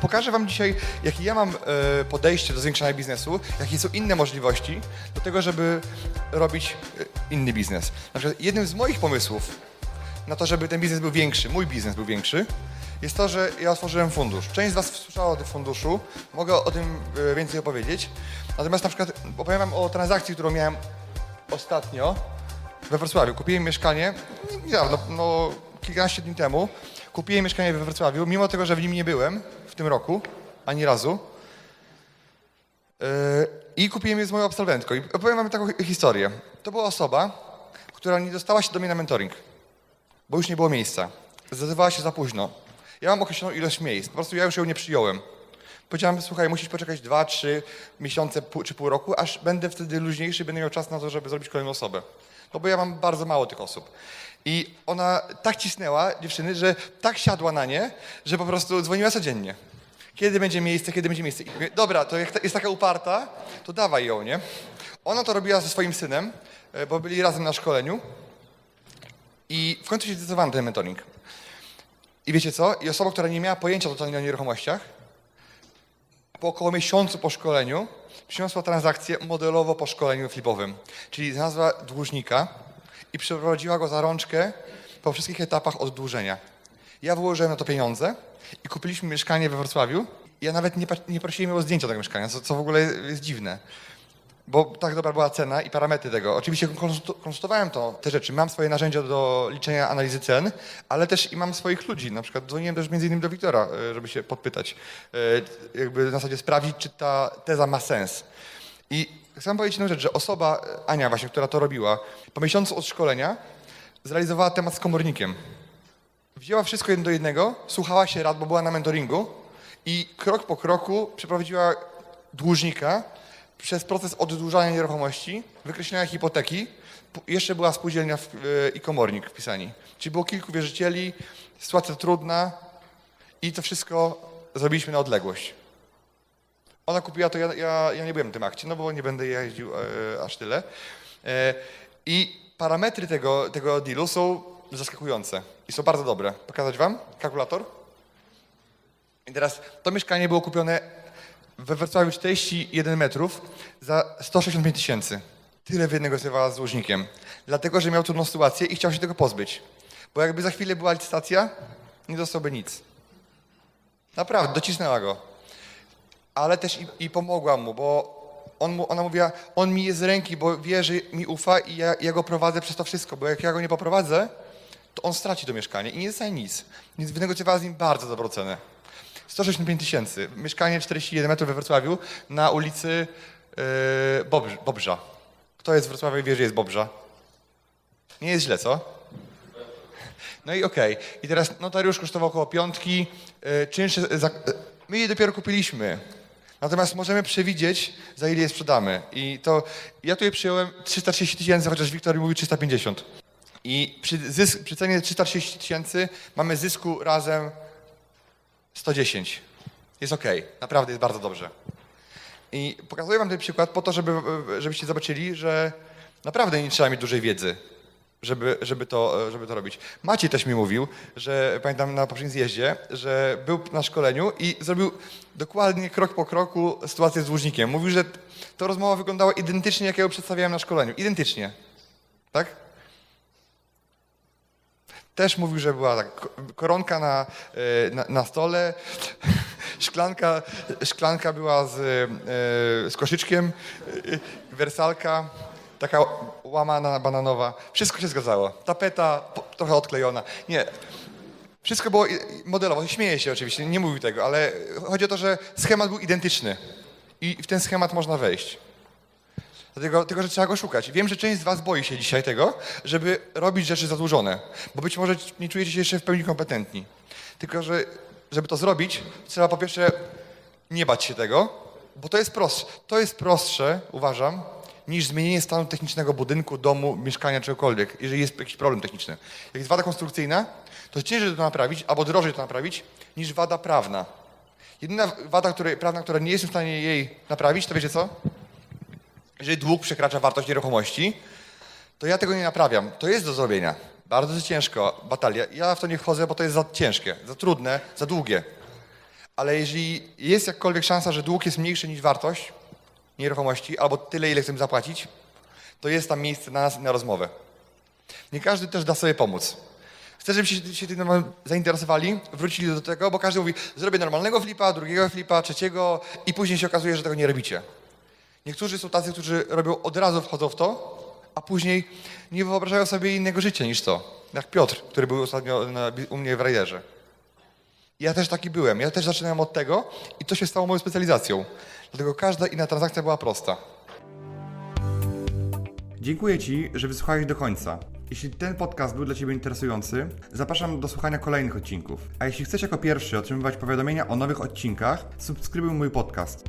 Pokażę Wam dzisiaj, jakie ja mam e, podejście do zwiększania biznesu, jakie są inne możliwości do tego, żeby robić e, inny biznes. Na przykład jednym z moich pomysłów na to, żeby ten biznes był większy, mój biznes był większy, jest to, że ja otworzyłem fundusz. Część z Was słyszała o tym funduszu, mogę o tym e, więcej opowiedzieć. Natomiast na przykład opowiem Wam o transakcji, którą miałem ostatnio we Wrocławiu. Kupiłem mieszkanie niedawno, no, kilkanaście dni temu. Kupiłem mieszkanie we Wrocławiu, mimo tego, że w nim nie byłem tym roku, ani razu. Yy, I kupiłem je z moją absolwentką. I opowiem wam taką hi- historię. To była osoba, która nie dostała się do mnie na mentoring, bo już nie było miejsca. Zdecydowała się za późno. Ja mam określoną ilość miejsc, po prostu ja już ją nie przyjąłem. Powiedziałem, słuchaj, musisz poczekać dwa, trzy miesiące pół- czy pół roku, aż będę wtedy luźniejszy będę miał czas na to, żeby zrobić kolejną osobę. No bo ja mam bardzo mało tych osób. I ona tak cisnęła dziewczyny, że tak siadła na nie, że po prostu dzwoniła codziennie. Kiedy będzie miejsce, kiedy będzie miejsce. I mówię, dobra, to jak ta- jest taka uparta, to dawaj ją, nie? Ona to robiła ze swoim synem, e, bo byli razem na szkoleniu. I w końcu się zdecydowałem na ten mentoring. I wiecie co? I osoba, która nie miała pojęcia totalnie o nieruchomościach, po około miesiącu po szkoleniu przyniosła transakcję modelowo po szkoleniu flipowym. Czyli znalazła dłużnika i przeprowadziła go za rączkę po wszystkich etapach oddłużenia. Ja wyłożyłem na to pieniądze i kupiliśmy mieszkanie we Wrocławiu. Ja nawet nie, nie prosiłem o zdjęcia tego mieszkania, co, co w ogóle jest dziwne. Bo tak dobra była cena i parametry tego. Oczywiście konsultowałem to, te rzeczy. Mam swoje narzędzia do liczenia analizy cen, ale też i mam swoich ludzi. Na przykład dzwoniłem też między innymi do Wiktora, e, żeby się podpytać, e, jakby na zasadzie sprawdzić, czy ta teza ma sens. I chcę powiedzieć jedną rzecz, że osoba, e, Ania właśnie, która to robiła, po miesiącu od szkolenia zrealizowała temat z komornikiem. Wzięła wszystko jedno do jednego, słuchała się rad, bo była na mentoringu i krok po kroku przeprowadziła dłużnika przez proces oddłużania nieruchomości, wykreślenia hipoteki. Jeszcze była spółdzielnia e, i komornik wpisani. Czyli było kilku wierzycieli, sytuacja trudna i to wszystko zrobiliśmy na odległość. Ona kupiła to, ja, ja, ja nie byłem w tym akcie, no bo nie będę jeździł e, aż tyle. E, I parametry tego, tego dealu są zaskakujące i są bardzo dobre. Pokazać wam kalkulator? I teraz to mieszkanie było kupione we Wrocławiu 41 metrów za 165 tysięcy. Tyle wynegocjowała z dłużnikiem. Dlatego, że miał trudną sytuację i chciał się tego pozbyć. Bo jakby za chwilę była licytacja, nie dostałby nic. Naprawdę, docisnęła go ale też i, i pomogła mu, bo on mu, ona mówiła, on mi jest z ręki, bo wie, że mi ufa i ja, ja go prowadzę przez to wszystko, bo jak ja go nie poprowadzę, to on straci to mieszkanie i nie dostanie nic. Więc wynegocjowała z nim bardzo dobrą cenę. 165 tysięcy. Mieszkanie 41 metrów we Wrocławiu na ulicy yy, Bobrz, Bobrza. Kto jest w Wrocławiu i wie, że jest Bobrza? Nie jest źle, co? No i okej. I teraz notariusz kosztował około piątki, yy, yy, my je dopiero kupiliśmy. Natomiast możemy przewidzieć, za ile je sprzedamy. I to ja tutaj przyjąłem 330 tysięcy, chociaż Wiktor mówi 350. I przy, zysk, przy cenie 330 tysięcy mamy zysku razem 110. Jest okej, naprawdę jest bardzo dobrze. I pokazuję wam ten przykład po to, żeby, żebyście zobaczyli, że naprawdę nie trzeba mieć dużej wiedzy, żeby, żeby, to, żeby to robić. Maciej też mi mówił, że pamiętam na poprzednim zjeździe, że był na szkoleniu i zrobił dokładnie krok po kroku sytuację z dłużnikiem. Mówił, że to rozmowa wyglądała identycznie, jak ja ją przedstawiałem na szkoleniu. Identycznie. Tak? Też mówił, że była tak, ko- koronka na, e, na, na stole, szklanka, szklanka była z, e, z koszyczkiem, e, wersalka, taka łamana, bananowa. Wszystko się zgadzało. Tapeta trochę odklejona. Nie, wszystko było modelowo. Śmieję się oczywiście, nie mówił tego, ale chodzi o to, że schemat był identyczny i w ten schemat można wejść. Dlatego, tylko, że trzeba go szukać. Wiem, że część z Was boi się dzisiaj tego, żeby robić rzeczy zadłużone, bo być może nie czujecie się jeszcze w pełni kompetentni. Tylko, że żeby to zrobić, trzeba po pierwsze nie bać się tego, bo to jest prostsze. To jest prostsze, uważam, niż zmienienie stanu technicznego budynku, domu, mieszkania, czegokolwiek, jeżeli jest jakiś problem techniczny. Jak jest wada konstrukcyjna, to ciężej to naprawić, albo drożej to naprawić, niż wada prawna. Jedyna wada której, prawna, która nie jestem w stanie jej naprawić, to wiecie co? Jeżeli dług przekracza wartość nieruchomości, to ja tego nie naprawiam. To jest do zrobienia. Bardzo ciężko, batalia. Ja w to nie wchodzę, bo to jest za ciężkie, za trudne, za długie. Ale jeżeli jest jakkolwiek szansa, że dług jest mniejszy niż wartość nieruchomości, albo tyle, ile chcemy zapłacić, to jest tam miejsce na nas i na rozmowę. Nie każdy też da sobie pomóc. Chcę, żebyście się tym zainteresowali, wrócili do tego, bo każdy mówi, zrobię normalnego flipa, drugiego flipa, trzeciego i później się okazuje, że tego nie robicie. Niektórzy są tacy, którzy robią od razu wchodzą w to, a później nie wyobrażają sobie innego życia niż to. Jak Piotr, który był ostatnio na, u mnie w Rajderze. Ja też taki byłem. Ja też zaczynałem od tego i to się stało moją specjalizacją. Dlatego każda inna transakcja była prosta. Dziękuję Ci, że wysłuchałeś do końca. Jeśli ten podcast był dla Ciebie interesujący, zapraszam do słuchania kolejnych odcinków. A jeśli chcesz jako pierwszy otrzymywać powiadomienia o nowych odcinkach, subskrybuj mój podcast.